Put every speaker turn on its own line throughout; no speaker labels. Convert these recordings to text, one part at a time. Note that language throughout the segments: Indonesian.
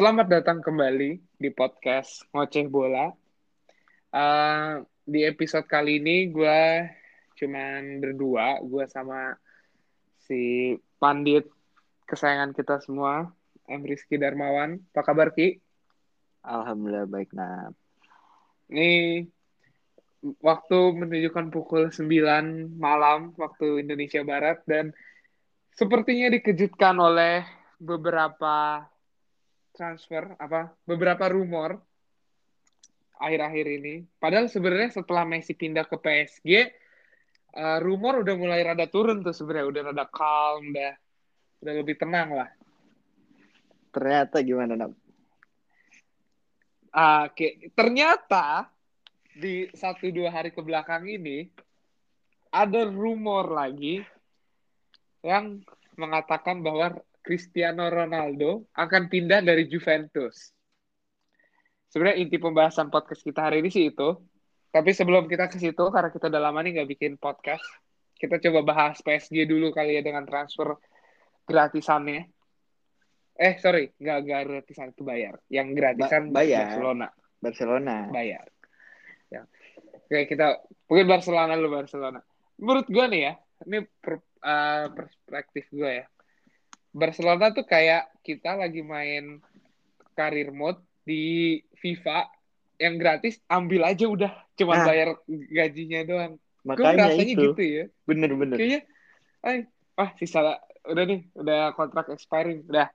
Selamat datang kembali di podcast Ngoceh Bola. Uh, di episode kali ini gue cuman berdua, gue sama si Pandit kesayangan kita semua, M. Rizky Darmawan. Apa kabar Ki?
Alhamdulillah baik, nah.
Ini waktu menunjukkan pukul 9 malam waktu Indonesia Barat dan sepertinya dikejutkan oleh beberapa transfer apa beberapa rumor akhir-akhir ini. Padahal sebenarnya setelah Messi pindah ke PSG, uh, rumor udah mulai rada turun tuh sebenarnya, udah rada calm, udah udah lebih tenang lah.
Ternyata gimana, Nam?
Uh, Oke, okay. ternyata di satu dua hari ke belakang ini ada rumor lagi yang mengatakan bahwa Cristiano Ronaldo akan pindah dari Juventus. Sebenarnya inti pembahasan podcast kita hari ini sih itu. Tapi sebelum kita ke situ, karena kita udah lama nih nggak bikin podcast, kita coba bahas PSG dulu kali ya dengan transfer gratisannya. Eh, sorry, nggak gratisan itu bayar. Yang gratisan
ba bayar.
Barcelona.
Barcelona.
Bayar. Ya. Oke, kita mungkin Barcelona dulu Barcelona. Menurut gue nih ya, ini per, uh, perspektif gue ya Barcelona tuh kayak kita lagi main karir mode di FIFA yang gratis ambil aja udah cuma nah, bayar gajinya doang.
Makanya
rasanya
itu.
gitu ya.
Bener-bener.
Kayaknya, ay, ah sisa udah nih, udah kontrak expiring, udah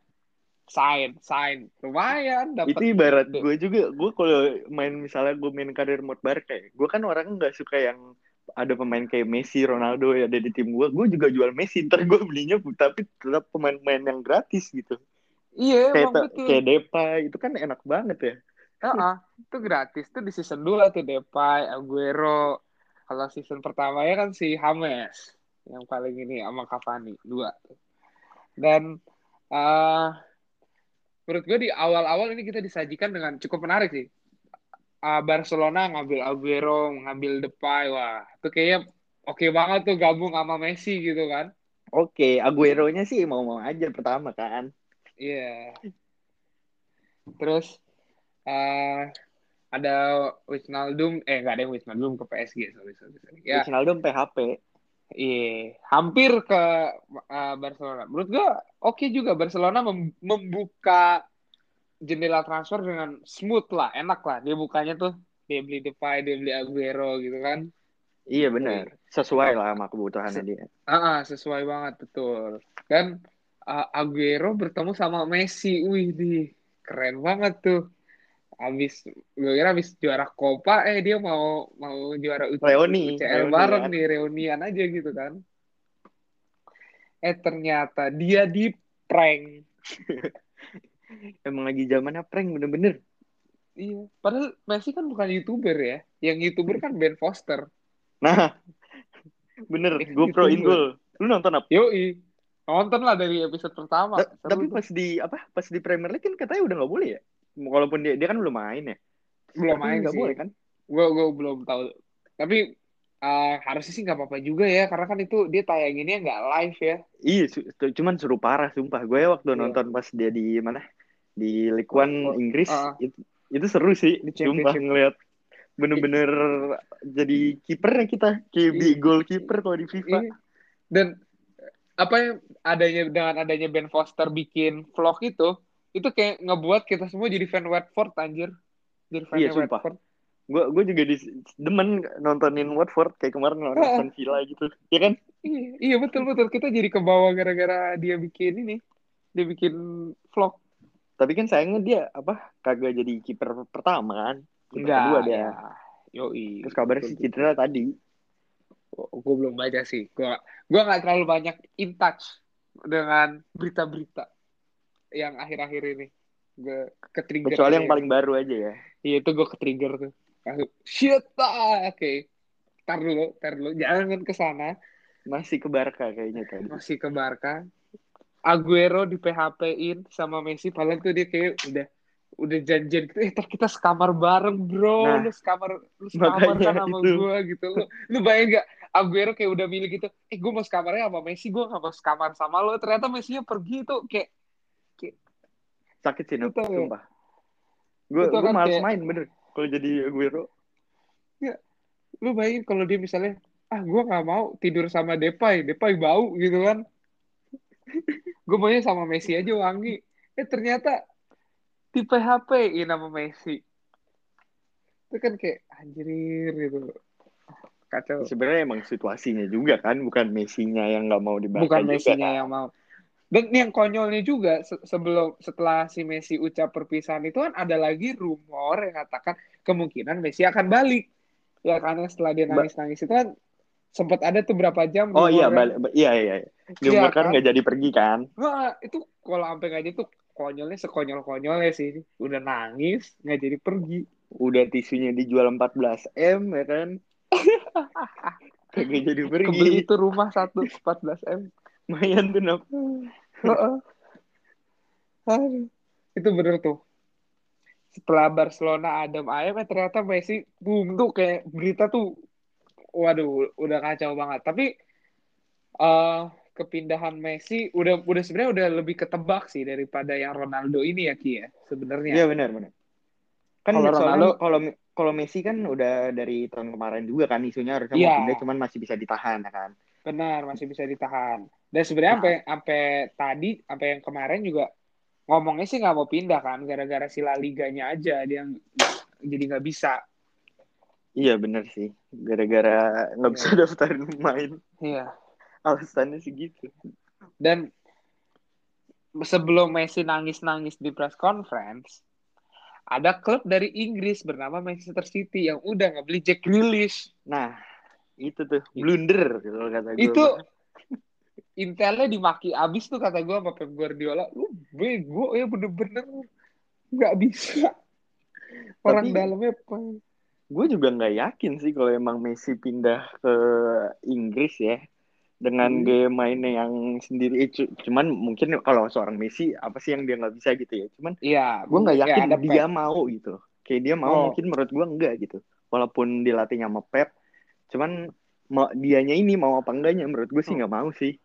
sign, sign, lumayan dapat.
Itu ibarat gue juga, gue kalau main misalnya gue main karir mode Barca, gue kan orang nggak suka yang ada pemain kayak Messi, Ronaldo ya ada di tim gue, gue juga jual Messi, ntar gue belinya tapi tetap pemain-pemain yang gratis gitu.
Iya,
kayak,
emang betul.
kayak Depay, itu kan enak banget ya.
Uh -uh, itu gratis tuh di season 2 tuh Depay, Aguero. Kalau season pertama ya kan si James yang paling ini sama Cavani dua. Dan uh, menurut gue di awal-awal ini kita disajikan dengan cukup menarik sih uh, Barcelona ngambil Aguero, ngambil Depay, wah itu kayaknya oke okay banget tuh gabung sama Messi gitu kan.
Oke, okay, Aguero-nya sih mau-mau aja pertama kan.
Iya. Yeah. Terus uh, ada Wijnaldum, eh nggak ada yang Wijnaldum ke PSG, sorry, sorry, sorry.
Ya. Wijnaldum PHP.
Iya, hampir ke uh, Barcelona. Menurut gua oke okay juga Barcelona mem membuka jendela transfer dengan smooth lah, enak lah. Dia bukanya tuh dia beli Depay, dia beli Aguero gitu kan.
Iya benar, sesuai lah sama kebutuhannya dia.
Ah, uh, sesuai banget betul. Dan uh, Aguero bertemu sama Messi, wih di keren banget tuh. Abis gue kira abis juara Copa, eh dia mau mau juara
Reuni,
UCL bareng ya. nih, reunian aja gitu kan. Eh ternyata dia di prank.
Emang lagi zamannya prank bener-bener.
Iya. Padahal Messi kan bukan youtuber ya. Yang youtuber kan Ben Foster.
Nah, bener. GoPro in goal. Lu nonton apa?
Yoi. Nonton lah dari episode pertama.
Da tapi pas di apa? Pas di Premier League kan katanya udah nggak boleh ya. Walaupun dia dia kan belum main ya.
Belum main
gak
sih.
boleh kan?
Gue gue belum tahu. Tapi uh, harusnya sih nggak apa-apa juga ya karena kan itu dia tayanginnya nggak live ya.
Iya, cuman suruh parah sumpah. Gue ya waktu yeah. nonton pas dia di mana? di League One oh, Inggris uh, itu itu seru sih sumpah ngeliat bener-bener jadi kipernya kita kayak iya. goalkeeper kalau di FIFA
iya. dan apa yang adanya dengan adanya Ben Foster bikin vlog itu itu kayak ngebuat kita semua jadi fan Watford anjir
jadi fan iya, Watford gue gue juga di demen nontonin Watford kayak kemarin nonton Villa gitu ya kan
iya, iya betul betul kita jadi ke bawah gara-gara dia bikin ini dia bikin vlog
tapi kan sayangnya dia apa kagak jadi kiper pertama kan.
Enggak. Kedua dia. Ya.
Yoi. Terus kabarnya sih cedera tadi.
Oh, gue belum baca sih. Gue gue nggak terlalu banyak in touch dengan berita-berita yang akhir-akhir ini. Gue ketrigger.
Kecuali yang paling baru aja ya.
Iya itu gue ketrigger tuh. Shit, ah, oke. Okay. Tar dulu, tar dulu. Jangan ke sana.
Masih ke Barca kayaknya tadi.
Masih ke Barca. Aguero di PHP-in sama Messi padahal tuh dia kayak udah udah janjian gitu eh kita sekamar bareng bro nah, lu sekamar lu sekamar kan sama gue gitu lu lu bayang gak Aguero kayak udah milih gitu eh gue mau sekamarnya sama Messi gue gak mau sekamar sama lo ternyata Messi nya pergi tuh kayak, kayak
sakit sih Nop, sumpah gue gue kan malas kayak... main bener kalau jadi Aguero
ya lu bayangin kalau dia misalnya ah gue nggak mau tidur sama Depay Depay bau gitu kan. Gue maunya sama Messi aja wangi. Eh ternyata di PHP in nama Messi. Itu kan kayak anjir gitu.
Kacau. Sebenarnya emang situasinya juga kan bukan Messi-nya yang nggak mau dibaca
bukan Messi-nya yang mau dan yang konyolnya juga sebelum setelah si Messi ucap perpisahan itu kan ada lagi rumor yang katakan kemungkinan Messi akan balik. Ya karena setelah dia nangis nangis itu kan sempat ada tuh berapa jam
oh iya balik iya iya dia iya, kan nggak jadi pergi kan?
Nah, itu kalau sampai nggak jadi tuh konyolnya sekonyol konyolnya sih. Udah nangis nggak jadi pergi.
Udah tisunya dijual 14 m ya kan? Kagak jadi pergi.
Kebeli itu rumah satu 14 m.
Lumayan tuh nap
itu bener tuh setelah Barcelona Adam ayam eh ternyata Messi boom tuh kayak berita tuh waduh udah kacau banget tapi uh, kepindahan Messi udah udah sebenarnya udah lebih ketebak sih daripada yang Ronaldo ini ya Ki ya sebenarnya.
Iya benar benar. Kan kalau Ronaldo kalau kalau Messi kan udah dari tahun kemarin juga kan isunya harusnya ya. mau pindah cuman masih bisa ditahan ya kan.
Benar, masih bisa ditahan. Dan sebenarnya sampai nah. sampai tadi sampai yang kemarin juga ngomongnya sih nggak mau pindah kan gara-gara si La Liganya aja dia jadi nggak bisa.
Iya benar sih, gara-gara nggak ya. bisa daftarin main.
Iya
alasannya segitu
dan sebelum Messi nangis-nangis di press conference ada klub dari Inggris bernama Manchester City yang udah ngebeli Jack Grealish
nah itu tuh blunder kalau kata gue
itu intelnya dimaki abis tuh kata gue sama Pep Guardiola. Lu bego ya bener-bener nggak bisa. Orang Tapi, dalamnya apa?
gue juga nggak yakin sih kalau emang Messi pindah ke Inggris ya. Dengan hmm. game mainnya yang sendiri. Cuman mungkin kalau seorang Messi apa sih yang dia nggak bisa gitu ya? Cuman
iya
gue nggak yakin ya, dia Pep. mau gitu. Kayak dia mau oh. mungkin menurut gue enggak gitu. Walaupun dilatihnya sama Pep cuman mau dianya ini mau apa enggaknya menurut gue sih hmm. nggak mau sih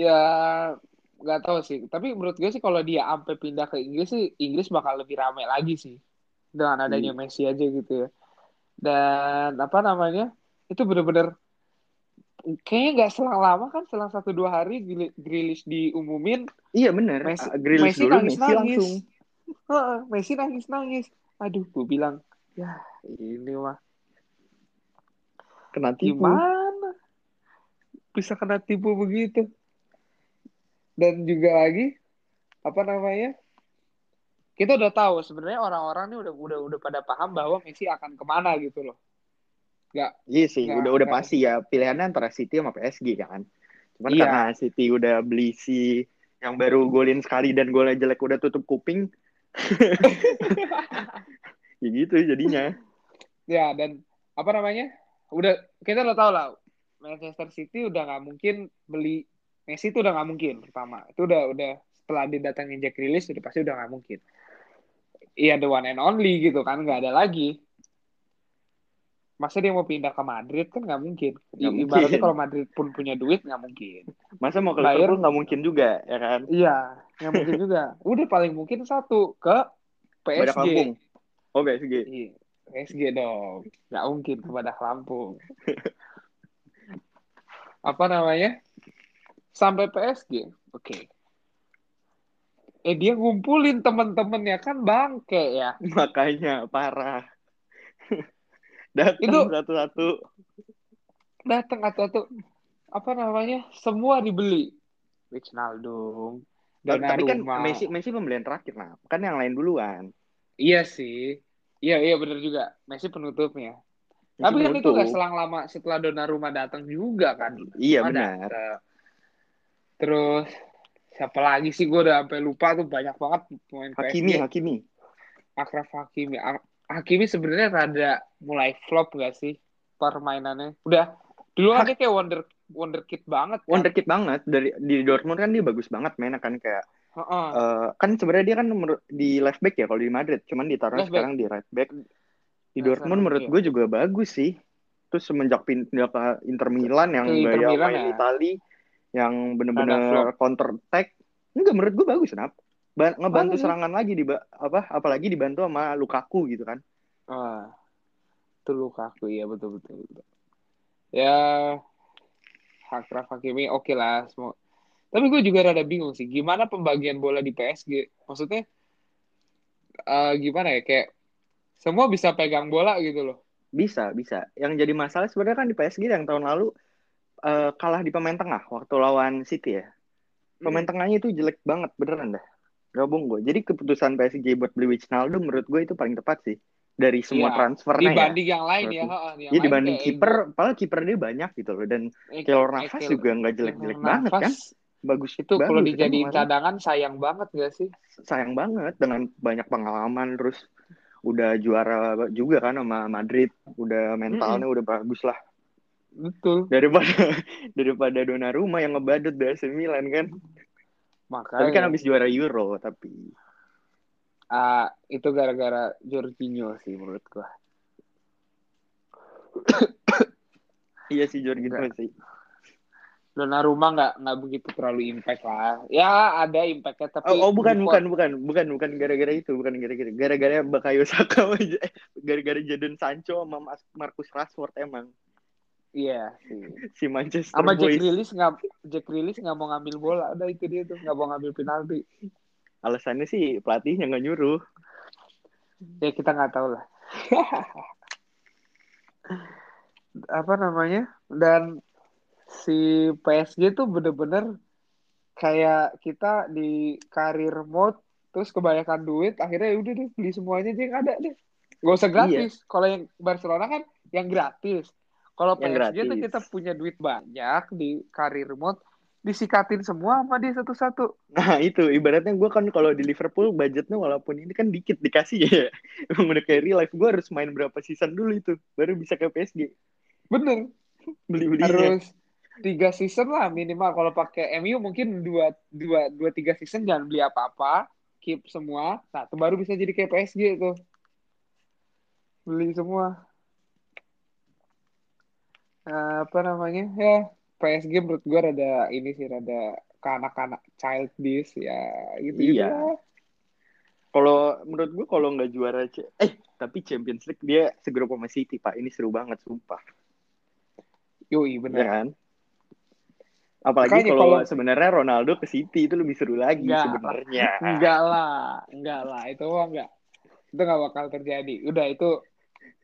ya nggak tahu sih. Tapi menurut gue sih kalau dia sampai pindah ke Inggris sih Inggris bakal lebih ramai lagi sih. Dengan adanya hmm. Messi aja gitu ya. Dan apa namanya itu bener-bener kayaknya nggak selang lama kan selang satu dua hari Grilis diumumin.
Iya benar
Messi, uh, Messi dulu nangis, Messi nangis. langsung. Messi nangis nangis. Aduh gue bilang ya ini mah.
Kena tipu.
Gimana? Bisa kena tipu begitu dan juga lagi apa namanya kita udah tahu sebenarnya orang-orang ini udah udah udah pada paham bahwa Messi akan ke mana gitu loh
Gak, iya sih, gak, udah udah gak. pasti ya pilihannya antara City sama PSG kan. Cuman iya. karena City udah beli si yang baru golin sekali dan golnya jelek udah tutup kuping. ya gitu jadinya.
Ya dan apa namanya? Udah kita udah tahu lah Manchester City udah nggak mungkin beli Messi itu udah nggak mungkin pertama. Itu udah udah setelah didatangin Jack Grealish udah pasti udah nggak mungkin. Iya the one and only gitu kan nggak ada lagi masa dia mau pindah ke Madrid kan nggak mungkin. Gak Ibaratnya kalau Madrid pun punya duit nggak mungkin.
Masa mau ke Liverpool nggak mungkin juga ya kan?
Iya, nggak mungkin juga. Udah paling mungkin satu ke PSG.
Oh PSG.
Iya, PSG dong. Nggak mungkin ke Badak Lampung. Apa namanya? Sampai PSG. Oke. Okay. Eh dia ngumpulin temen-temennya. Kan bangke ya.
Makanya parah. datang itu satu-satu.
Datang satu-satu. Apa namanya? Semua dibeli. Wijnaldum
dan tapi kan Messi Messi pembelian terakhir nah. Kan yang lain duluan.
Iya sih. Iya iya benar juga. Messi penutupnya. Messi tapi kan itu gak selang lama setelah Donnarumma datang juga kan.
Iya benar
terus siapa lagi sih gue udah sampai lupa tuh banyak banget pemain
Hakimi PSG. Hakimi
Akraf Hakimi Hakimi sebenarnya rada mulai flop gak sih permainannya? Udah dulu aja kayak wonder wonder kid banget.
Kan? Wonder kid banget dari di Dortmund kan dia bagus banget mainnya kan kayak uh -uh. Uh, kan sebenarnya dia kan di left back ya kalau di Madrid, cuman ditaruh sekarang di right back. Di nah, Dortmund menurut iya. gue juga bagus sih. Terus semenjak pindah ke Inter Milan yang ke gaya main ya. Itali yang bener-bener counter attack, enggak menurut gue bagus kenapa? ba ngebantu oh, serangan lagi di apa apalagi dibantu sama Lukaku gitu kan.
Ah. Itu Lukaku ya betul betul betul. Ya Hakraf Hakimi oke okay lah semua. Tapi gue juga rada bingung sih gimana pembagian bola di PSG. Maksudnya uh, gimana ya kayak semua bisa pegang bola gitu loh.
Bisa, bisa. Yang jadi masalah sebenarnya kan di PSG yang tahun lalu uh, kalah di pemain tengah waktu lawan City ya. Pemain hmm. tengahnya itu jelek banget beneran dah. Gabung gue. Jadi keputusan PSG buat beli Wijnaldum menurut gue itu paling tepat sih dari semua ya, transfernya
dibanding ya. yang lain ya.
Yang ya dibanding kiper, padahal kiper dia banyak gitu loh dan Keylor Navas juga nggak jelek-jelek banget kan. Bagus
itu kalau dijadiin kan, cadangan sayang banget gak sih?
Sayang banget dengan banyak pengalaman terus udah juara juga kan sama Madrid, udah mentalnya mm -hmm. udah bagus lah.
Betul.
Daripada daripada Donnarumma yang ngebadut di AC Milan kan. Makanya. Tapi kan habis juara Euro tapi
uh, itu gara-gara Jorginho sih menurut gua.
iya sih Jorginho Enggak. sih.
Donnarumma nggak nggak begitu terlalu impact lah. Ya ada impactnya tapi.
Oh, oh bukan bukan bukan bukan bukan gara-gara itu bukan gara-gara gara-gara Bakayo Saka gara-gara Jadon Sancho sama Marcus Rashford emang.
Iya sih.
Si Manchester
Sama Jack Grealish nggak Jack Grealish nggak mau ngambil bola, ada itu dia tuh nggak mau ngambil penalti.
Alasannya sih pelatihnya nggak nyuruh.
Ya kita nggak tahu lah. Apa namanya? Dan si PSG tuh bener-bener kayak kita di karir mode terus kebanyakan duit akhirnya ya udah deh beli semuanya aja yang ada deh. Gak usah gratis. Iya. kalau yang Barcelona kan yang gratis kalau PSG tuh kita punya duit banyak di karir mode disikatin semua sama dia satu-satu.
Nah itu ibaratnya gue kan kalau di Liverpool budgetnya walaupun ini kan dikit dikasih ya. Emang udah kayak real life gue harus main berapa season dulu itu baru bisa ke PSG.
Bener. Beli-belinya. Harus tiga season lah minimal kalau pakai MU mungkin dua dua dua tiga season jangan beli apa-apa keep semua nah itu baru bisa jadi kayak PSG itu beli semua apa namanya? Ya PSG menurut gue rada ini sih rada kanak-kanak childish ya gitu
iya. kalau menurut gue kalau nggak juara eh tapi Champions League dia segera sama City pak. Ini seru banget sumpah.
Yoi bener.
Ya kan? Apalagi kalau sebenarnya Ronaldo ke City itu lebih seru lagi sebenarnya.
enggak lah enggak lah. Itu enggak itu nggak bakal terjadi. Udah itu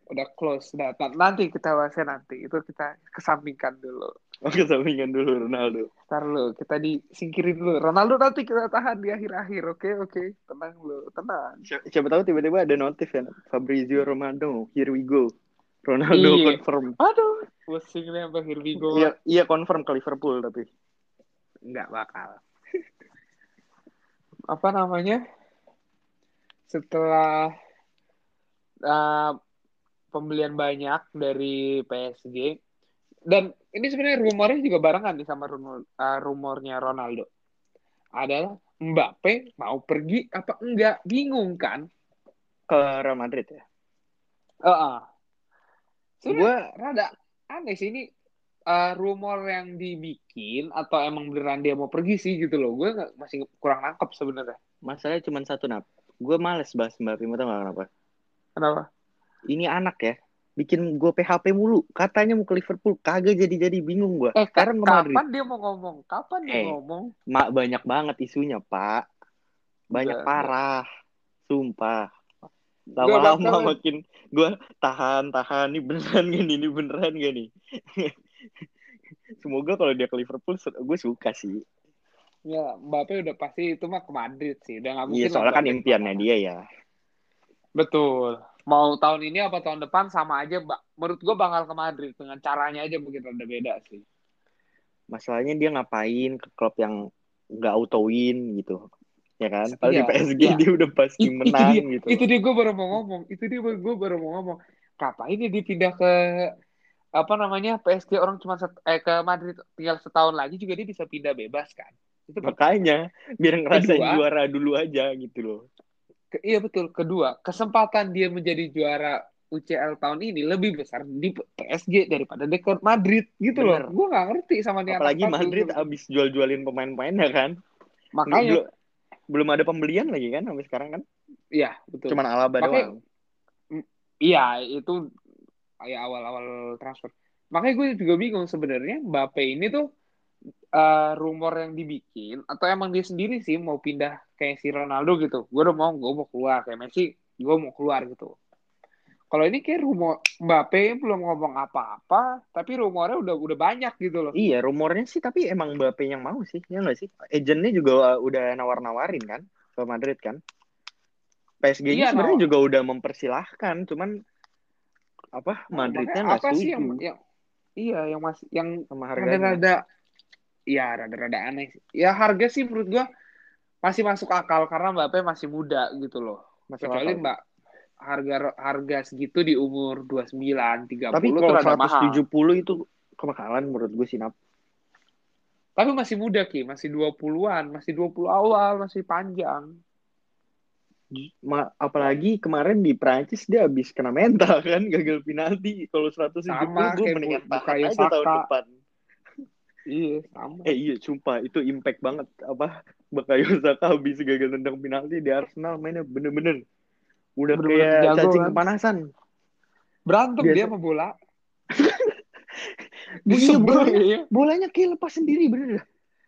udah close udah nanti kita bahasnya nanti itu kita kesampingkan dulu
Oke, sampingan dulu Ronaldo.
Ntar lu, kita disingkirin dulu. Ronaldo nanti kita tahan di akhir-akhir, oke? Oke, tenang lu, tenang.
Siapa, siapa tahu tiba-tiba ada notif ya, Fabrizio Romano, here we go. Ronaldo iya. confirm.
Aduh, pusing nih apa here we go.
Iya, iya confirm ke Liverpool tapi.
Enggak bakal. apa namanya? Setelah uh, pembelian banyak dari PSG, dan ini sebenarnya rumornya juga barengan nih sama rumor, uh, rumornya Ronaldo. Adalah Mbappe mau pergi apa enggak? Bingung kan?
Ke Real Madrid ya?
Uh -uh. Gue rada aneh sih ini uh, rumor yang dibikin atau emang beneran dia mau pergi sih gitu loh. Gue masih kurang nangkep sebenarnya.
Masalahnya cuma satu nap. Gue males bahas Mbappe, tau gak kenapa?
Kenapa?
Ini anak ya bikin gue PHP mulu. Katanya mau ke Liverpool, kagak jadi-jadi bingung gue.
Eh, Sekarang kapan Madrid. dia mau ngomong? Kapan dia eh, ngomong?
Mak banyak banget isunya, Pak. Banyak Udah, parah. Sumpah. Lama-lama makin gue tahan, tahan. Ini beneran gak nih? Ini beneran gak nih? Semoga kalau dia ke Liverpool, gue suka sih.
Ya, Mbappe udah pasti itu mah ke Madrid sih. Udah gak iya, mungkin.
Iya, soalnya kan impiannya dia ya.
Betul mau tahun ini apa tahun depan sama aja menurut gue bakal ke Madrid. Dengan caranya aja mungkin rada beda sih.
Masalahnya dia ngapain ke klub yang nggak auto win gitu ya kan? Kalau iya, di PSG iya. dia udah pasti It, menang
itu dia,
gitu.
itu dia gue baru mau ngomong itu dia gue baru mau ngomong. Ngapain dia pindah ke apa namanya PSG orang cuma set, eh ke Madrid tinggal setahun lagi juga dia bisa pindah bebas kan?
Itu makanya biar ngerasain Kedua, juara dulu aja gitu loh
ke, iya betul. Kedua, kesempatan dia menjadi juara UCL tahun ini lebih besar di PSG daripada di Madrid gitu Bener. loh. Gue gak ngerti sama dia.
Apalagi Madrid gitu. abis jual-jualin pemain-pemainnya kan.
Makanya
belum ada pembelian lagi kan sampai sekarang kan?
Iya, betul.
Cuman Alaba Makanya, doang.
Iya, itu ya awal-awal transfer. Makanya gue juga bingung sebenarnya Mbappe ini tuh uh, rumor yang dibikin atau emang dia sendiri sih mau pindah kayak si Ronaldo gitu. Gue udah mau, gue mau keluar kayak Messi, gue mau keluar gitu. Kalau ini kayak rumor Mbappe belum ngomong apa-apa, tapi rumornya udah udah banyak gitu loh.
Iya, rumornya sih tapi emang Mbappe yang mau sih, ya nggak sih? Agentnya juga udah nawar-nawarin kan ke Madrid kan? PSG-nya iya, sebenarnya no. juga udah mempersilahkan, cuman apa Madridnya nggak setuju. Sih yang, yang,
iya yang masih yang sama harga rada ya rada-rada aneh. Ya harga sih menurut gua masih masuk akal karena Mbappe masih muda gitu loh. Masih Kecuali akal. Mbak harga harga segitu di umur 29, 30
Tapi kalau 170 mahal. itu kemakalan menurut gue sih Nap.
Tapi masih muda Ki, masih 20-an, masih 20 awal, masih panjang.
Ma, apalagi kemarin di Prancis dia habis kena mental kan gagal penalti kalau 170 sama, gue mendingan tahan aja Saka. tahun depan
iya sama
eh iya sumpah itu impact banget apa Bakayo Saka habis gagal tendang penalti di Arsenal mainnya bener-bener udah bener -bener kayak jago, cacing kan? kepanasan
berantem Biasa. dia sama bola
iya, bolanya, bolanya kayak lepas sendiri bener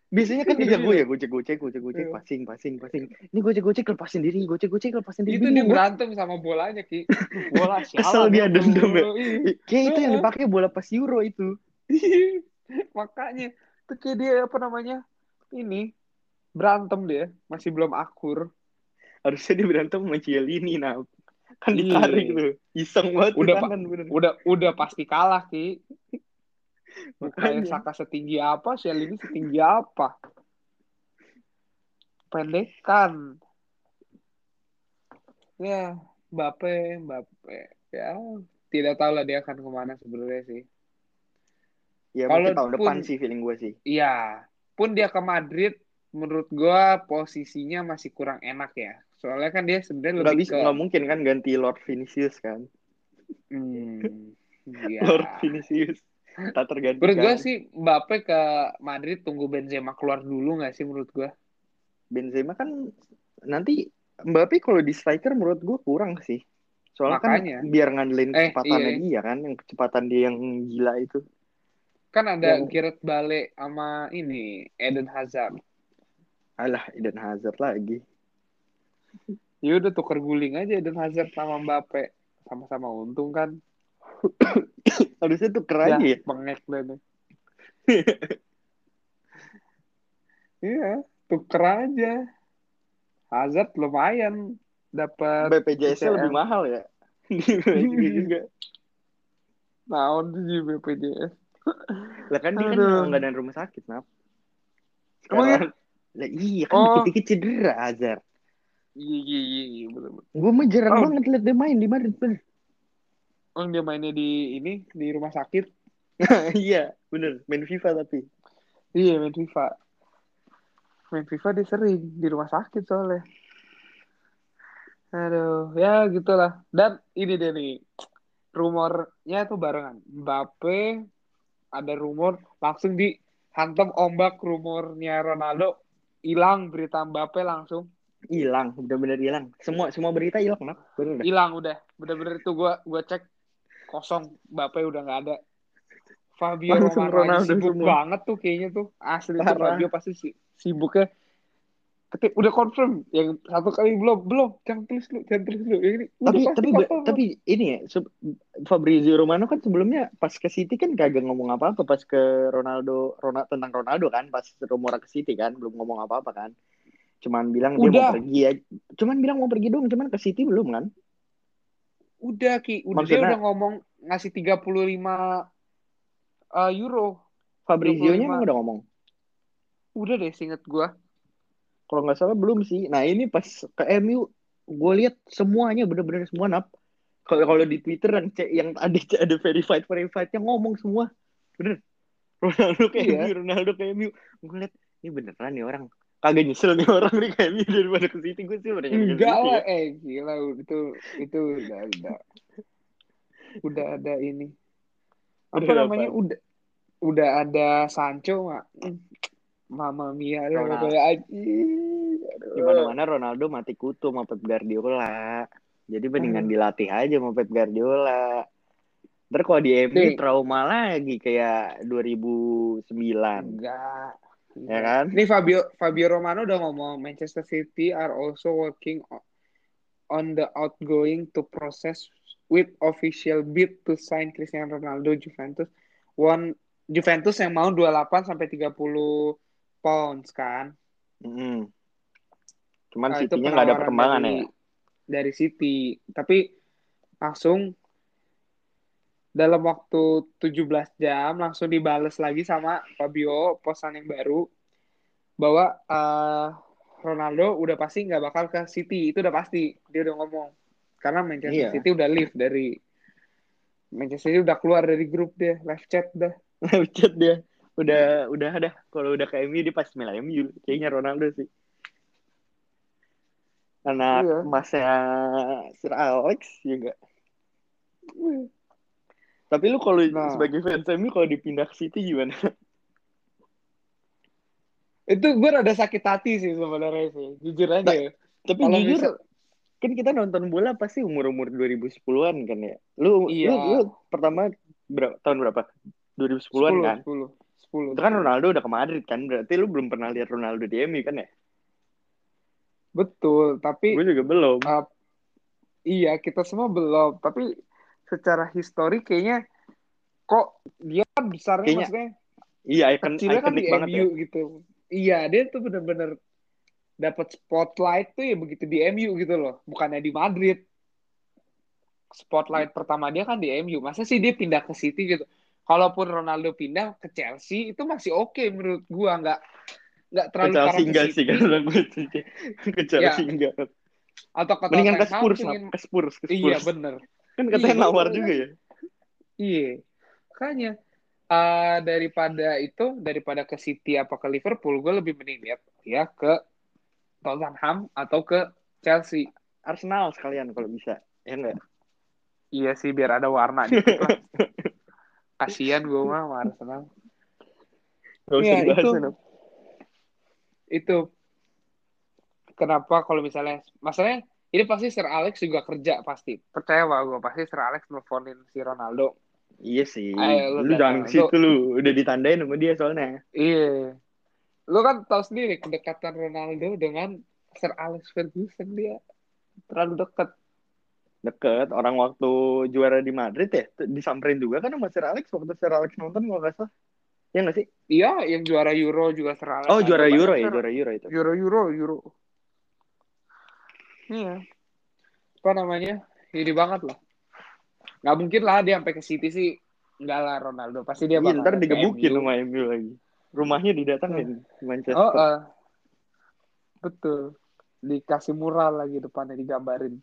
Biasanya kan dia jago ya gocek gocek gocek gocek iya. passing passing passing. Ini gocek gocek lepas sendiri, gocek gocek lepas sendiri.
Itu dia berantem sama bolanya ki. Bola siapa?
Asal dia dendam ya. Kayak itu yang dipakai bola pas Euro itu.
Makanya kayak dia apa namanya? Ini berantem dia, masih belum akur.
Harusnya dia berantem sama Cielini nah. Kan iya. ditarik tuh. Iseng banget
udah, tangan, udah udah pasti kalah ki. Makanya Saka setinggi apa, Shell ini setinggi apa? Pendekan. Ya, Mbappe, Mbappe. Ya, tidak tahu lah dia akan ke mana sebenarnya sih.
Ya, kalau tahun depan sih feeling gue sih.
Iya, pun dia ke Madrid, menurut gue posisinya masih kurang enak ya. Soalnya kan dia sebenarnya lebih
bisa, ke... Nggak mungkin kan ganti Lord Vinicius kan.
Hmm, ya.
Lord Vinicius tak tergantikan.
Menurut gue sih Mbappe ke Madrid tunggu Benzema keluar dulu nggak sih menurut gue?
Benzema kan nanti Mbappe kalau di striker menurut gue kurang sih. Soalnya kan Makanya. kan biar ngandelin eh, kecepatan iya. dia kan, yang kecepatan dia yang gila itu.
Kan ada yang... Gareth Bale sama ini Eden Hazard.
Alah, Eden Hazard lagi.
Ya udah tuker guling aja Eden Hazard sama Mbappe. Sama-sama untung kan.
Harusnya tuh keren ya.
Pengek deh. Iya, tuker aja. Hazard lumayan dapat
BPJS lebih mahal ya. juga.
Naon di BPJS.
Lah kan dia kan nggak ada rumah sakit, Nap. Emang ya? Lah iya kan oh. dikit-dikit cedera Hazard.
Iya iya iya, iya betul betul.
Gue mah jarang oh. banget liat dia main di Madrid bener.
Oh dia mainnya di ini di rumah sakit.
iya bener main FIFA tapi.
Iya main FIFA. Main FIFA dia sering di rumah sakit soalnya. Aduh ya gitulah. Dan ini dia nih rumornya tuh barengan. Mbappe ada rumor langsung dihantam ombak rumornya Ronaldo. Hilang berita Mbappe langsung.
Hilang bener-bener hilang. Semua semua berita hilang kenapa
hilang udah. Bener-bener itu gua gua cek kosong. Bapak udah nggak ada. Fabio Romano Ronaldo sibuk semua. banget tuh kayaknya tuh. Asli tuh Fabio pasti si, sibuknya tapi udah confirm. Yang satu kali belum belum. Jangan tulis lu jangan tulis lu ini
tapi tapi tapi ini ya Fabrizio Romano kan sebelumnya pas ke City kan kagak ngomong apa apa pas ke Ronaldo Ronaldo tentang Ronaldo kan pas rumor ke City kan belum ngomong apa apa kan. Cuman bilang udah. dia mau pergi ya cuman bilang mau pergi dong cuman ke City belum kan?
Udah Ki, udah Maksudnya, dia udah ngomong ngasih 35 uh, euro.
Fabrizio-nya emang udah ngomong.
Udah deh, singet gua.
Kalau nggak salah belum sih. Nah ini pas ke MU, gue lihat semuanya bener-bener semua nap. Kalau kalau di Twitter yang cek yang tadi ada verified verifiednya ngomong semua, bener. Ronaldo kayak iya. MU, Ronaldo kayak MU. Gue lihat ini beneran nih orang kagak nyesel nih orang nih kayak MU daripada ke City gue sih
udah enggak lah ya. eh gila itu itu udah udah udah ada ini apa udah namanya apa? udah udah ada Sancho mak Mama Mia ya kayak aji
ke mana-mana Ronaldo mati kutu sama Pep Guardiola. Jadi mendingan hmm. dilatih aja sama Pep Guardiola. Ntar kalau di MU trauma lagi kayak 2009.
Enggak.
Ya kan?
Ini Fabio Fabio Romano udah ngomong Manchester City are also working on the outgoing to process with official bid to sign Cristiano Ronaldo Juventus. One Juventus yang mau 28 sampai 30 pounds kan.
Mm -hmm. Cuman nah, City-nya nggak ada perkembangan dari, ya.
Dari City, tapi langsung dalam waktu 17 jam langsung dibales lagi sama Fabio posan yang baru bahwa uh, Ronaldo udah pasti nggak bakal ke City itu udah pasti dia udah ngomong karena Manchester iya. City udah leave dari Manchester City udah keluar dari grup dia live chat dah
live chat dia udah udah ada kalau udah ke MU dia pasti main MU kayaknya Ronaldo sih karena iya. masnya Sir Alex juga iya. Tapi lu kalau nah. sebagai fans MU kalau dipindah ke City gimana?
Itu gue rada sakit hati sih sebenarnya sih, jujur aja. Nah,
tapi kalo jujur misal... kan kita nonton bola pasti umur-umur 2010-an kan ya. Lu iya. lu, lu pertama berapa tahun berapa? 2010-an 10, kan? 10. 10. Itu kan Ronaldo udah ke Madrid kan, berarti lu belum pernah lihat Ronaldo di MU kan ya?
Betul, tapi
gue juga belum.
Uh, iya, kita semua belum, tapi secara histori kayaknya kok dia kan besarnya kayaknya, maksudnya
iya icon, kecilnya kan di
banget MU ya. gitu iya dia tuh bener-bener dapat spotlight tuh ya begitu di MU gitu loh bukannya di Madrid spotlight pertama dia kan di MU masa sih dia pindah ke City gitu kalaupun Ronaldo pindah ke Chelsea itu masih oke okay menurut gua nggak nggak terlalu
ke Chelsea enggak sih gue ke Chelsea ya. enggak
atau ke
mendingan ke Spurs, ke Spurs ke
iya, Spurs iya bener
Kan katanya iya, nawar juga ya.
Iya. Makanya uh, daripada itu daripada ke City apa ke Liverpool, gue lebih mending lihat ya ke Tottenham atau ke Chelsea.
Arsenal sekalian kalau bisa. Ya enggak?
Iya sih biar ada warna gitu lah. Kasihan gue mah sama Arsenal.
ya, itu,
itu kenapa kalau misalnya masalahnya ini pasti Sir Alex juga kerja pasti. Percaya bahwa gue pasti Sir Alex nelfonin si Ronaldo.
Iya sih. Ayo, lu, lu jangan ke situ lu. Udah ditandain sama dia soalnya.
Iya. Lu kan tahu sendiri kedekatan Ronaldo dengan Sir Alex Ferguson dia terlalu dekat.
Deket. Orang waktu juara di Madrid ya, disamperin juga kan sama Sir Alex waktu Sir Alex nonton kalau nggak salah. Iya nggak sih?
Iya, yang juara Euro juga Sir Alex.
Oh, juara Euro ya, juara Euro itu.
Euro Euro Euro. Iya. Apa namanya? Ini banget lah. Gak mungkin lah dia sampai ke City sih. Enggak lah Ronaldo. Pasti dia
iya, ntar digebukin sama MU lagi. Rumahnya didatangin hmm. Manchester.
Oh, uh, betul. Dikasih mural lagi depannya digambarin.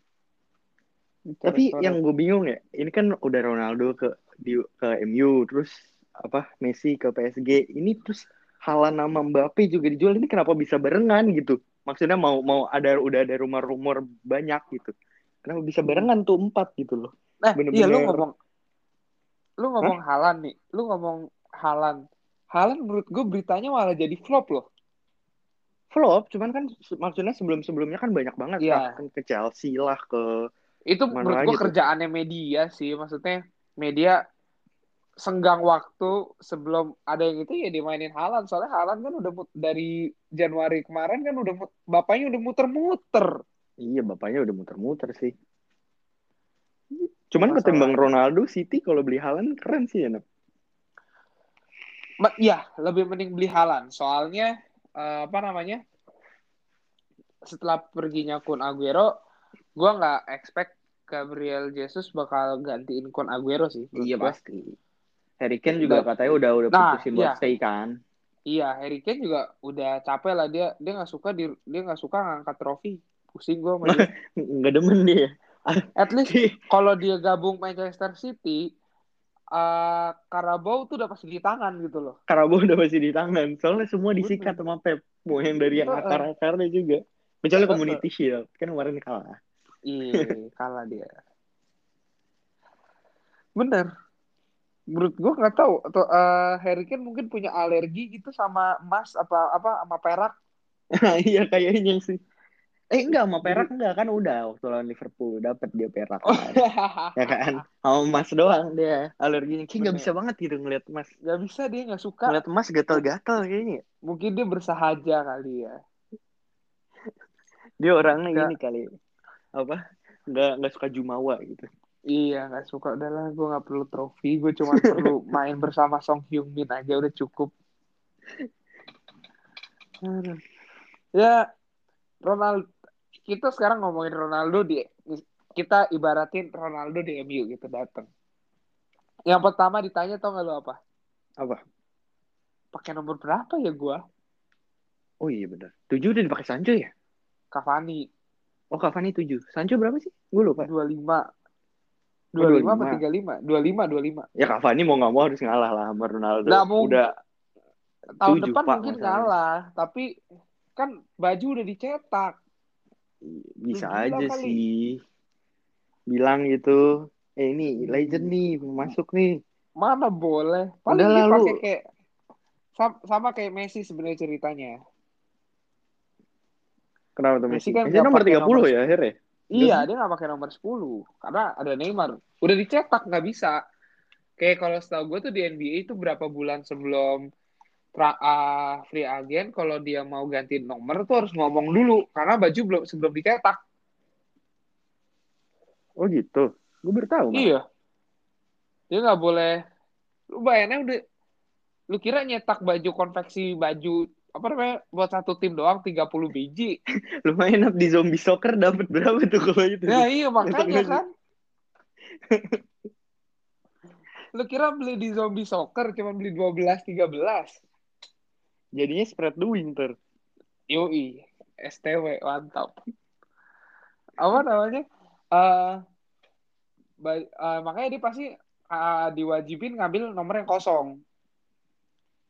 Tapi yang gue bingung ya, ini kan udah Ronaldo ke di ke MU, terus apa Messi ke PSG, ini terus halan nama Mbappe juga dijual ini kenapa bisa barengan gitu? maksudnya mau mau ada udah ada rumor-rumor banyak gitu. Kenapa bisa barengan tuh empat gitu loh?
Nah Bener -bener... iya lu ngomong lu ngomong Hah? Halan nih lu ngomong Halan. Halan menurut gue beritanya malah jadi flop loh.
Flop cuman kan maksudnya sebelum sebelumnya kan banyak banget yeah. kan ke Chelsea lah ke
itu menurut gue kerjaannya media sih maksudnya media senggang waktu sebelum ada yang itu ya dimainin Halan soalnya Halan kan udah dari Januari kemarin kan udah bapaknya udah muter-muter.
Iya bapaknya udah muter-muter sih. Cuman Masalah. ketimbang Ronaldo City kalau beli Halan keren sih ya.
Iya lebih mending beli Halan soalnya uh, apa namanya setelah perginya Kun Aguero gue nggak expect Gabriel Jesus bakal gantiin Kun Aguero sih.
Iya pasti Harry Kane juga katanya udah udah nah, putusin buat iya. stay kan.
Iya, Harry Kane juga udah capek lah dia dia nggak suka di dia nggak suka ngangkat trofi. Pusing gue sama dia.
Nggak demen dia.
At least kalau dia gabung Manchester City, uh, Carabao tuh udah pasti di tangan gitu loh.
Carabao udah pasti di tangan. Soalnya semua disikat sama Pep. Mau yang dari yang akar-akarnya juga. Kecuali Community Shield. Kan kemarin kalah.
Iya, kalah dia. Bener menurut gue nggak tahu atau uh, Harry Kane mungkin punya alergi gitu sama emas apa apa sama perak
iya kayaknya sih Eh enggak sama perak enggak kan udah waktu lawan Liverpool dapat dia perak kan. ya kan. Sama emas doang dia alerginya. Kayak nggak bisa banget gitu ngeliat emas.
Gak bisa dia nggak suka.
Ngeliat emas gatal-gatal kayaknya.
Mungkin dia bersahaja kali ya.
Dia orangnya gak. ini kali. Apa? Nggak nggak suka jumawa gitu.
Iya nggak suka udahlah gue nggak perlu trofi gue cuma perlu main bersama Song Hyun Min aja udah cukup. ya Ronald kita sekarang ngomongin Ronaldo di kita ibaratin Ronaldo di MU gitu datang. Yang pertama ditanya tau gak lo apa?
Apa?
Pakai nomor berapa ya gua?
Oh iya benar. Tujuh udah dipakai Sancho ya?
Cavani.
Oh Cavani tujuh. Sancho berapa sih? Gue lupa.
Dua lima. Dua lima apa tiga lima? Dua lima, dua lima.
Ya Cavani mau nggak mau harus ngalah lah sama Ronaldo.
Nah, mau udah tahun depan Pak, mungkin masalah. ngalah, tapi kan baju udah dicetak
bisa Gila aja kali. sih bilang gitu eh ini legend nih masuk nih
mana boleh paling Udah pakai kayak sama kayak Messi sebenarnya ceritanya
kenapa tuh Messi, Messi kan Messi nomor 30 nomor ya akhirnya
iya dia nggak pakai nomor 10 karena ada Neymar udah dicetak nggak bisa kayak kalau setahu gue tuh di NBA itu berapa bulan sebelum pra, uh, free agent kalau dia mau ganti nomor tuh harus ngomong dulu karena baju belum sebelum dicetak.
Oh gitu. Gue baru tahu.
Iya. Dia nggak boleh. Lu bayarnya udah. Lu kira nyetak baju konveksi baju apa namanya buat satu tim doang 30 biji.
Lumayan di zombie soccer dapat berapa tuh kalau itu?
Ya iya makanya kan. Lu kira beli di zombie soccer cuma beli 12 13
jadinya spread the winter
yoi STW mantap apa namanya uh, uh, makanya dia pasti uh, diwajibin ngambil nomor yang kosong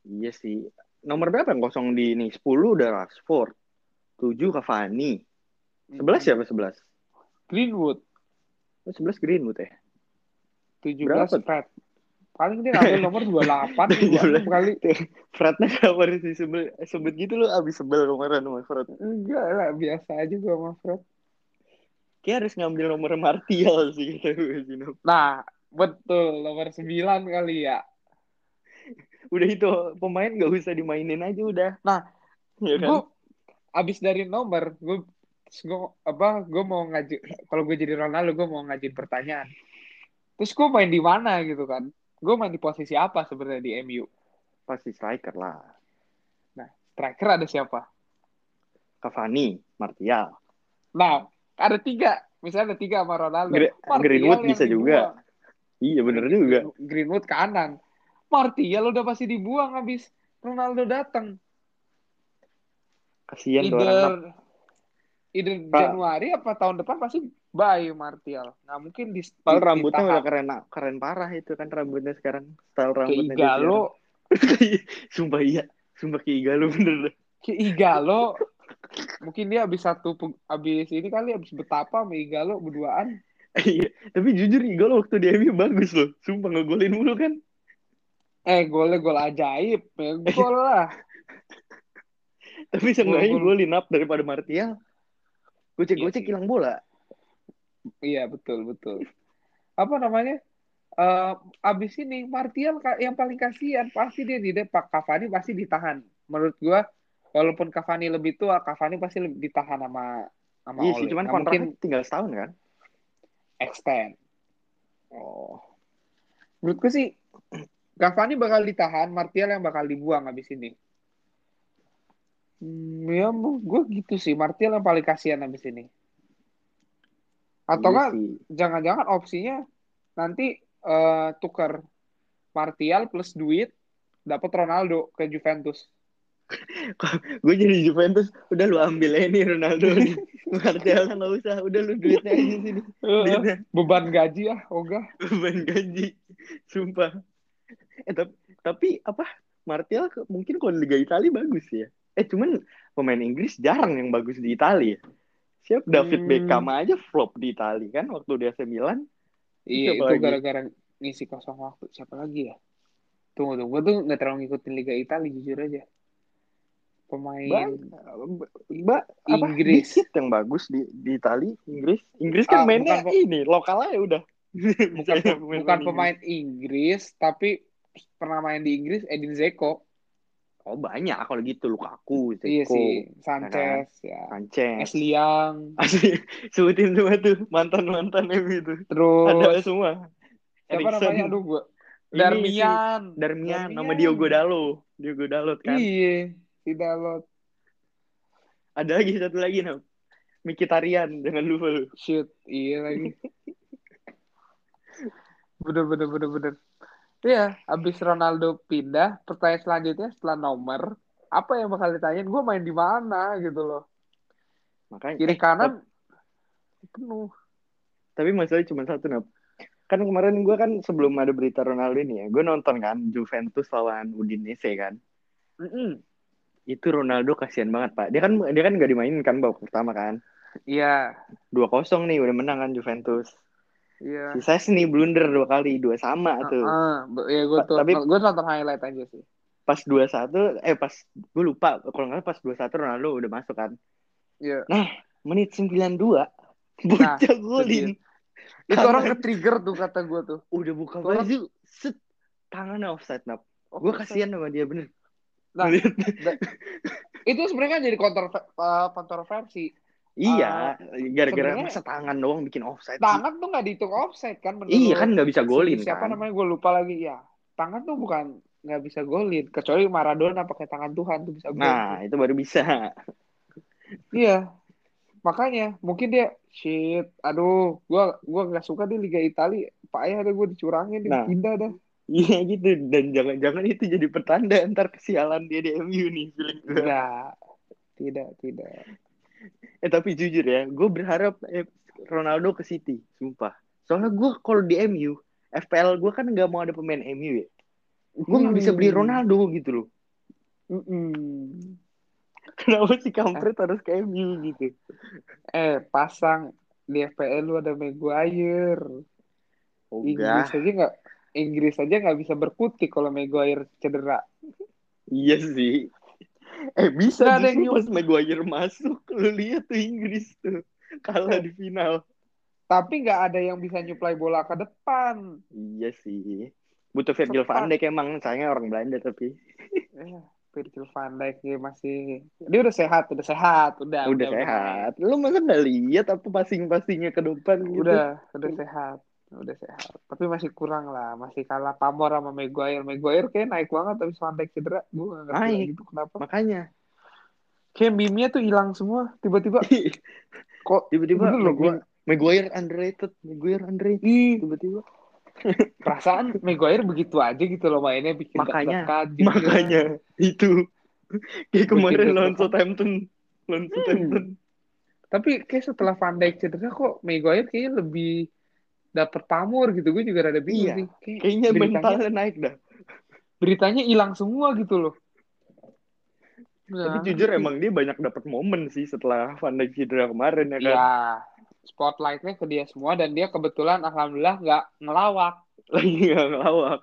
iya sih nomor berapa? Yang kosong di ini. 10 udah Rashford 7 Cavani 11 hmm. siapa 11
Greenwood.
Oh, 11 Greenwood ya?
17 berapa? Fred. Paling dia ngambil nomor 28 26 kali.
Frednya kabar sih sebel sebut gitu lo abis sebel kemarin sama Fred.
Enggak lah biasa aja gue sama Fred.
Kayak harus ngambil nomor Martial sih gitu
nah betul nomor 9 kali ya
udah itu pemain gak usah dimainin aja udah
nah ya kan? gue abis dari nomor gue gue apa gue mau ngaji kalau gue jadi Ronaldo gue mau ngajin pertanyaan terus gue main di mana gitu kan gue main di posisi apa sebenarnya di MU?
Pasti striker lah.
Nah, striker ada siapa?
Cavani, Martial.
Nah, ada tiga. Misalnya ada tiga sama Ronaldo.
Gre Greenwood bisa juga. Iya, bener juga.
Greenwood kanan. Martial udah pasti dibuang habis Ronaldo datang.
Kasihan tuh orang.
Either Januari apa tahun depan pasti Bye Martial. Nah mungkin di
style rambutnya udah keren keren parah itu kan rambutnya sekarang. Style rambutnya.
Kayak Igalo.
Sumpah iya. Sumpah kayak Igalo bener.
Kayak Igalo. mungkin dia habis satu habis ini kali habis betapa sama Igalo berduaan.
Iya, tapi jujur Igalo waktu di MU bagus loh. Sumpah ngegolin mulu kan.
Eh, golnya gol ajaib. Ya, gol lah.
tapi seenggaknya golin up daripada Martial. Gocek-gocek iya hilang bola.
Iya betul betul. Apa namanya? Uh, abis ini Martial yang paling kasihan pasti dia di Pak Cavani pasti ditahan. Menurut gua walaupun Cavani lebih tua, Cavani pasti lebih ditahan sama sama
Iya sih, cuman nah, kontraknya mungkin tinggal setahun kan?
Extend. Oh. Menurutku sih Cavani bakal ditahan, Martial yang bakal dibuang abis ini. Hmm, ya, gue gitu sih. Martial yang paling kasihan abis ini. Atau kan jangan-jangan opsinya nanti uh, tuker Martial plus duit dapat Ronaldo ke Juventus.
gue jadi Juventus udah lu ambil ini Ronaldo nih Martial nggak usah udah lu duitnya aja sini
duitnya. beban gaji ya ogah
beban gaji sumpah eh tapi, tapi apa Martial mungkin kalau Liga Italia bagus ya eh cuman pemain Inggris jarang yang bagus di Italia Siap David hmm. Beckham aja flop di Itali kan waktu di AC Milan.
Iya itu gara-gara ngisi kosong waktu. Siapa lagi ya? Tunggu tunggu, gue tuh nggak terlalu ngikutin Liga Italia jujur aja. pemain
ba, Inggris apa, yang bagus di di Itali Inggris Inggris kan ah, mainnya bukan, ini lokalnya ya udah
bukan bukan pemain Inggris tapi pernah main di Inggris Edin Zeko
oh banyak kalau gitu Lukaku
Zeko iya sih Sanchez ya, kan? ya.
Sanchez
Asli yang
Asli sebutin semua tuh mantan mantan itu
terus
ada semua
siapa namanya aduh gua Darmian.
Darmian. Darmian nama Diogo Dalo. Diogo Dalot kan.
Iya, si Dalot.
Ada lagi satu lagi nam. Mikitarian dengan lupa lu.
Shoot, iya lagi. bener bener bener bener. Iya, abis Ronaldo pindah, pertanyaan selanjutnya setelah nomor, apa yang bakal ditanyain? Gue main di mana gitu loh.
Makanya
kiri eh, kanan penuh.
Tapi masalahnya cuma satu, Nap kan kemarin gue kan sebelum ada berita Ronaldo ini ya, gue nonton kan Juventus lawan Udinese kan.
Mm -mm.
Itu Ronaldo kasihan banget pak. Dia kan dia kan gak dimainin kan babak pertama kan.
Iya.
Dua kosong nih udah menang kan Juventus.
Iya.
Si Ses nih blunder dua kali, dua sama uh, tuh.
Uh, ya gue tuh, tapi gue nonton highlight aja sih.
Pas dua satu, eh pas gue lupa kalau nggak pas dua satu Ronaldo udah masuk kan.
Iya.
Nah menit sembilan dua, bocah nah, golin.
Itu orang ke trigger tuh kata gue tuh.
Udah buka baju, set tangannya offside nap. Oh, gue kasihan sama dia bener.
Nah, itu sebenarnya kan jadi uh, kontroversi.
Iya, uh, gara-gara masa tangan doang bikin offside.
Tangan sih. tuh nggak dihitung offside kan?
Menurut iya kan nggak bisa golin.
Siapa
kan?
namanya gue lupa lagi ya. Tangan tuh bukan nggak bisa golin, kecuali Maradona pakai tangan Tuhan tuh bisa golin.
Nah itu baru bisa.
iya, makanya mungkin dia shit aduh gua gua nggak suka di Liga Italia pak ayah ada gue dicurangin nah, pindah dah
iya gitu dan jangan-jangan itu jadi pertanda ntar kesialan dia di MU nih feeling gue
nah, tidak tidak
eh tapi jujur ya gue berharap eh, Ronaldo ke City sumpah soalnya gue kalau di MU FPL gue kan nggak mau ada pemain MU ya gue nggak hmm. bisa beli Ronaldo gitu loh
mm -mm.
Kenapa si kampret harus ke MU gitu?
Eh, pasang di FPL lu ada Maguire. Oh, Inggris aja nggak Inggris aja nggak bisa berkutik kalau Maguire cedera.
Iya sih. Eh bisa ada yang pas Maguire masuk, lu lihat tuh Inggris tuh kalah di final.
Tapi nggak ada yang bisa nyuplai bola ke depan.
Iya sih. Butuh Virgil van Dijk emang, sayangnya orang Belanda tapi.
Iya. Virgil van Dijk ya masih dia udah sehat udah sehat udah
udah, udah sehat udah. lu masa nggak lihat apa passing-passingnya ke depan
gitu udah udah sehat udah sehat. Tapi masih kurang lah. Masih kalah pamor sama Maguire. Maguire kayak naik banget tapi Van Dijk cedera. Gue ngerti naik. gitu kenapa.
Makanya.
Kayak meme tuh hilang semua. Tiba-tiba
kok tiba-tiba Maguire, Maguire underrated. Maguire underrated. Tiba-tiba.
Perasaan Maguire begitu aja gitu loh mainnya bikin
makanya. dekat, gitu makanya. Ya. itu. Kayak kemarin lawan Southampton lawan hmm. Southampton
tapi kayak setelah Van Dijk cedera kok Maguire kayaknya lebih dapat pamor gitu gue juga rada bingung
iya. sih. Kayak kayaknya mentalnya naik dah.
Beritanya hilang semua gitu loh.
Nah, tapi jujur emang dia banyak dapat momen sih setelah Van Dijk cedera kemarin ya kan?
Iya spotlightnya ke dia semua dan dia kebetulan alhamdulillah nggak ngelawak.
Lagi nggak ngelawak.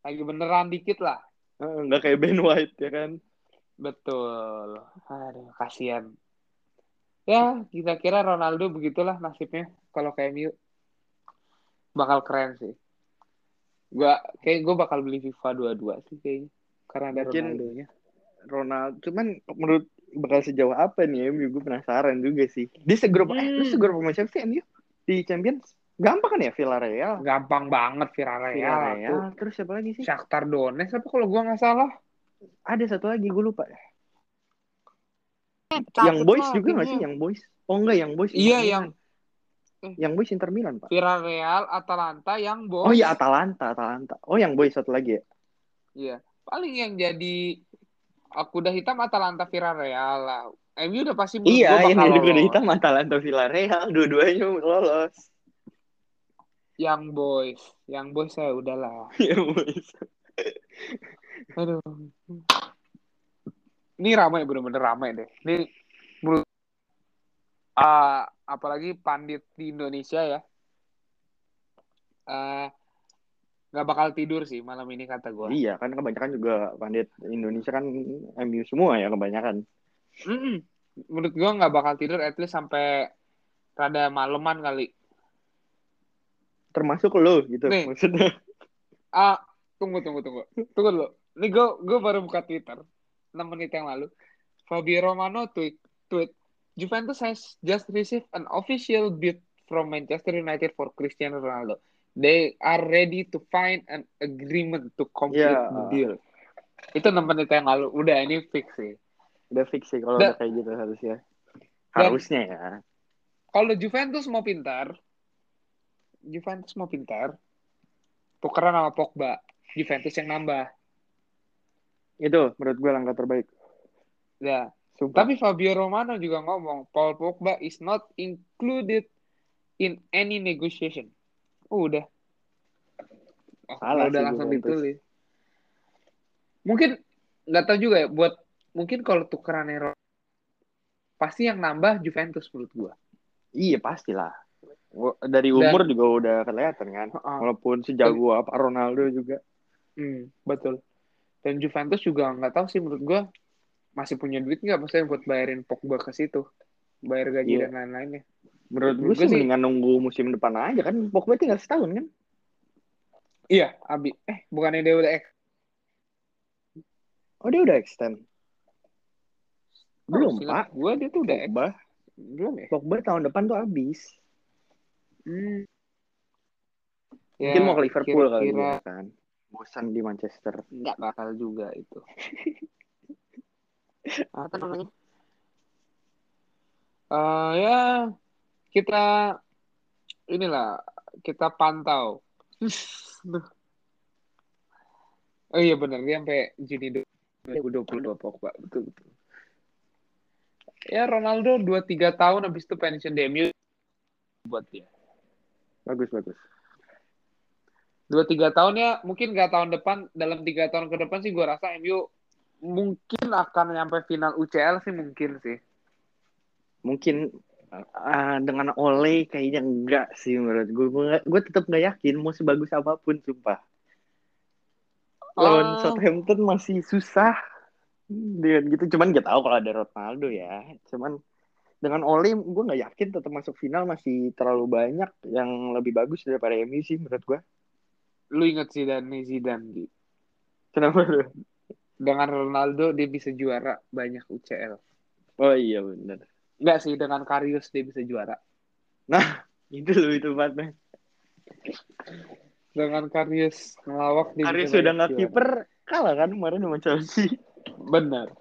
Lagi beneran dikit lah.
Nggak kayak Ben White ya kan?
Betul. Aduh kasihan. Ya kita kira Ronaldo begitulah nasibnya kalau kayak Miu bakal keren sih. Gua kayak gue bakal beli FIFA dua-dua sih kayaknya karena ada Ronaldo nya
Ronaldo cuman menurut bakal sejauh apa nih MU gue penasaran juga sih. Dia segrup hmm. eh segrup sama siapa sih MU di Champions gampang kan ya Villarreal?
Gampang banget Villarreal, Villarreal.
terus siapa lagi sih?
Shakhtar Donetsk apa kalau gue nggak salah?
Ada satu lagi gue lupa. Deh yang boys juga nggak sih? Yang boys? Oh enggak yang boys.
Iya yang
yang boys Inter Milan pak
Villarreal Atalanta yang boys
oh iya Atalanta Atalanta oh yang boys satu lagi ya
iya paling yang jadi aku udah hitam Atalanta Villarreal lah. MU udah pasti
Iya, yang jadi kuda hitam Atalanta Villarreal, dua-duanya lolos.
Yang boys, yang boys saya udahlah.
Yang boys.
Aduh. Ini ramai bener-bener ramai deh. Ini menurut uh, apalagi pandit di Indonesia ya. Uh, nggak bakal tidur sih malam ini kata gue.
Iya kan kebanyakan juga pandit Indonesia kan MU semua ya kebanyakan.
Mm -mm. Menurut gue nggak bakal tidur at least sampai rada maleman kali.
Termasuk lo gitu Nih, maksudnya.
Ah, tunggu tunggu tunggu. Tunggu dulu. Ini gue gue baru buka Twitter 6 menit yang lalu. Fabio Romano tweet tweet Juventus has just received an official bid from Manchester United for Cristiano Ronaldo they are ready to find an agreement to complete yeah. the deal. Itu enam menit yang lalu. Udah ini fix sih.
Udah fix sih kalau udah kayak gitu harusnya. Harusnya ya.
Kalau Juventus mau pintar, Juventus mau pintar, tukeran sama Pogba. Juventus yang nambah.
Itu menurut gue langkah terbaik.
Ya. Sumpah. Tapi Fabio Romano juga ngomong, Paul Pogba is not included in any negotiation. Oh, udah. Oh, Salah udah langsung ditulis. Mungkin nggak tahu juga ya buat mungkin kalau tukeran Ero pasti yang nambah Juventus menurut gua.
Iya pastilah. Dari umur Dan, juga udah kelihatan kan. Uh, Walaupun sejago apa Ronaldo juga.
Hmm, betul. Dan Juventus juga nggak tahu sih menurut gua masih punya duit nggak maksudnya buat bayarin Pogba ke situ, bayar gaji yeah. dan lain-lainnya.
Menurut gue sih mendingan nunggu musim depan aja kan. Pogba tinggal setahun kan?
Iya, Abi. Eh, bukannya dia udah ex-
Oh, dia udah extend. Belum, oh, Pak.
Gue dia tuh udah
Pogba. Belum ya? Pogba tahun depan tuh habis.
Hmm.
Ya, Mungkin mau ke Liverpool kira -kira... kali ya kan. Bosan di Manchester.
Enggak bakal juga itu. Apa namanya? Uh, ya kita inilah kita pantau. oh iya benar dia sampai Juni 2022 Pogba betul betul. Ya Ronaldo 2 3 tahun habis itu pensiun di MU buat dia.
Bagus bagus.
Dua tiga tahun ya mungkin gak tahun depan dalam tiga tahun ke depan sih gue rasa MU mungkin akan nyampe final UCL sih mungkin sih.
Mungkin uh, dengan Ole kayaknya enggak sih menurut gue. Gue, tetap nggak yakin mau sebagus apa pun, sumpah. Lawan uh... Southampton masih susah dengan gitu. Cuman gak tahu kalau ada Ronaldo ya. Cuman dengan Ole gue nggak yakin tetap masuk final masih terlalu banyak yang lebih bagus daripada MU sih menurut gue.
Lu inget sih dan Zidane gitu.
Kenapa lu?
Dengan Ronaldo dia bisa juara banyak UCL.
Oh iya benar.
Enggak sih, dengan Karius dia bisa juara.
Nah, itu loh itu partnya.
Dengan Karius ngelawak
dia Karius sudah nggak kiper kalah kan kemarin sama Chelsea.
Benar.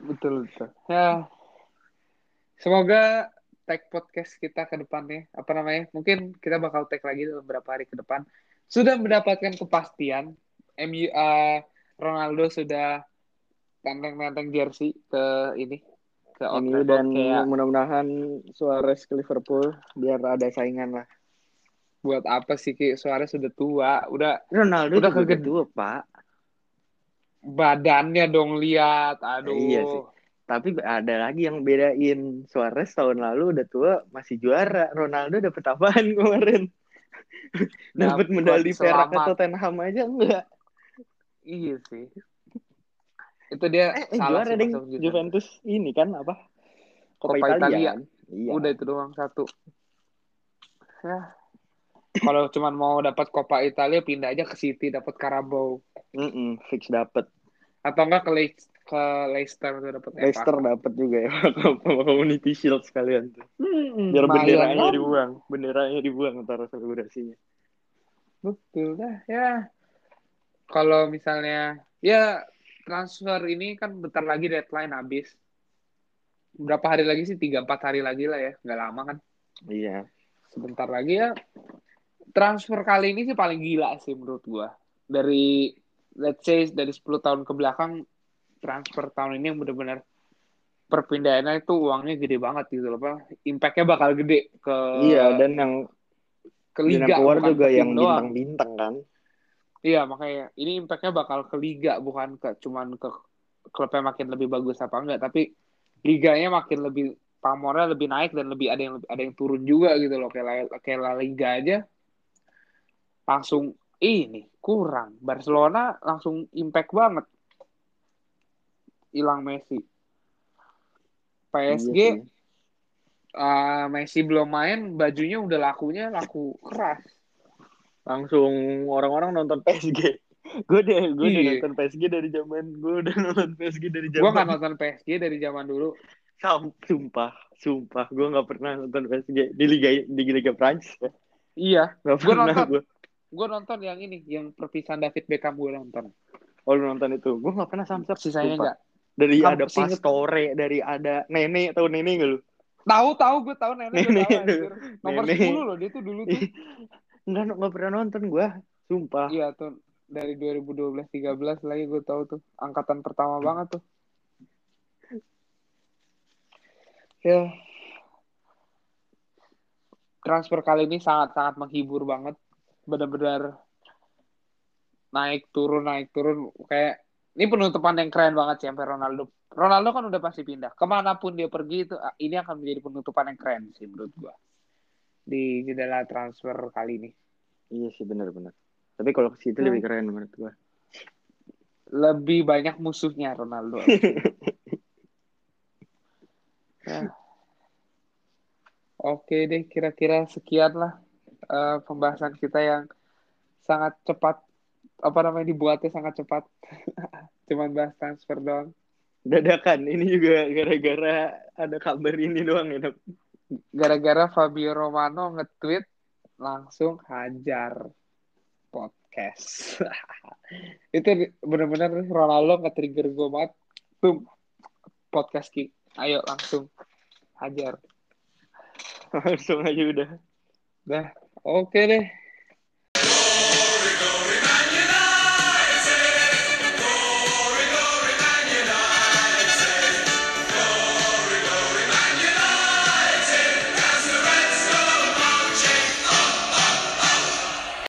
Betul betul. Ya. Semoga tag podcast kita ke depannya apa namanya? Mungkin kita bakal tag lagi dalam beberapa hari ke depan. Sudah mendapatkan kepastian MU uh, Ronaldo sudah tenteng-tenteng jersey ke ini
ke MU dan kayak... mudah-mudahan Suarez ke Liverpool biar ada saingan lah.
Buat apa sih Ki? Suarez sudah tua, udah
Ronaldo udah kagak tua, Pak.
Badannya dong lihat, aduh. Iya sih.
Tapi ada lagi yang bedain Suarez tahun lalu udah tua masih juara. Ronaldo dapet apaan kemarin? dapat medali perak atau Tottenham aja enggak?
Iya sih. Itu dia
eh, eh salah juara deh Juventus. Ini kan apa?
Coppa, Coppa Italia, Italia. Iya. udah itu doang satu. Ya. Kalau cuma mau dapat Coppa Italia pindah aja ke City dapat Carabao.
Mm -mm, fix dapat
atau enggak ke Le ke Leicester tuh dapat
Leicester dapat juga ya. Community Shield sekalian tuh. Hmm, biar benderanya kan? dibuang. Benderanya dibuang antara selebrasinya
betul dah ya kalau misalnya ya transfer ini kan bentar lagi deadline habis. Berapa hari lagi sih? Tiga empat hari lagi lah ya, nggak lama kan?
Iya.
Sebentar lagi ya. Transfer kali ini sih paling gila sih menurut gua. Dari let's say dari 10 tahun ke belakang transfer tahun ini yang benar-benar perpindahannya itu uangnya gede banget gitu loh, Pak. Impact-nya bakal gede ke
Iya, dan yang ke liga keluar juga yang bintang-bintang kan.
Iya makanya ini impactnya bakal ke liga bukan ke cuman ke klubnya makin lebih bagus apa enggak tapi liganya makin lebih pamornya lebih naik dan lebih ada yang ada yang turun juga gitu loh kayak kayak La Liga aja langsung ini kurang. Barcelona langsung impact banget. Hilang Messi. PSG iya uh, Messi belum main, bajunya udah lakunya laku keras.
Langsung orang-orang nonton PSG. gue deh, gue udah nonton PSG dari zaman, gue udah nonton PSG dari zaman.
Gue gak nonton PSG dari zaman dulu.
Sumpah, sumpah, gue gak pernah nonton PSG di Liga di Liga Prancis. Ya.
Iya, gak gue nonton. Gue. gue nonton yang ini, yang perpisahan David Beckham gue nonton.
Oh lu nonton itu? Gue gak pernah samsat.
Sisanya enggak.
Dari Kam, ada Pastore, dari ada Nene, tau Nene gak lu?
Tahu tahu gue tahu Nene, Nene gue tahu, Nomor. 10 loh dia tuh dulu tuh.
Enggak, enggak pernah nonton gue. Sumpah.
Iya tuh dari 2012 13 lagi gue tahu tuh angkatan pertama banget tuh. Ya. Transfer kali ini sangat-sangat menghibur banget. Benar-benar naik turun naik turun kayak ini penutupan yang keren banget sih sampai Ronaldo. Ronaldo kan udah pasti pindah. Ke mana pun dia pergi itu ini akan menjadi penutupan yang keren sih menurut gua di jendela transfer kali ini.
Iya sih benar-benar. Tapi kalau ke situ hmm. lebih keren menurut gua.
Lebih banyak musuhnya Ronaldo. ya. Oke deh, kira-kira sekian lah uh, pembahasan kita yang sangat cepat apa namanya dibuatnya sangat cepat. Cuman bahas transfer doang.
Dadakan. Ini juga gara-gara ada kabar ini doang ya.
Gara-gara Fabio Romano nge-tweet langsung hajar podcast. itu bener-bener Ronaldo nge-trigger gue banget. Tuh podcast ki. Ayo langsung hajar.
langsung aja udah.
Dah, oke okay deh.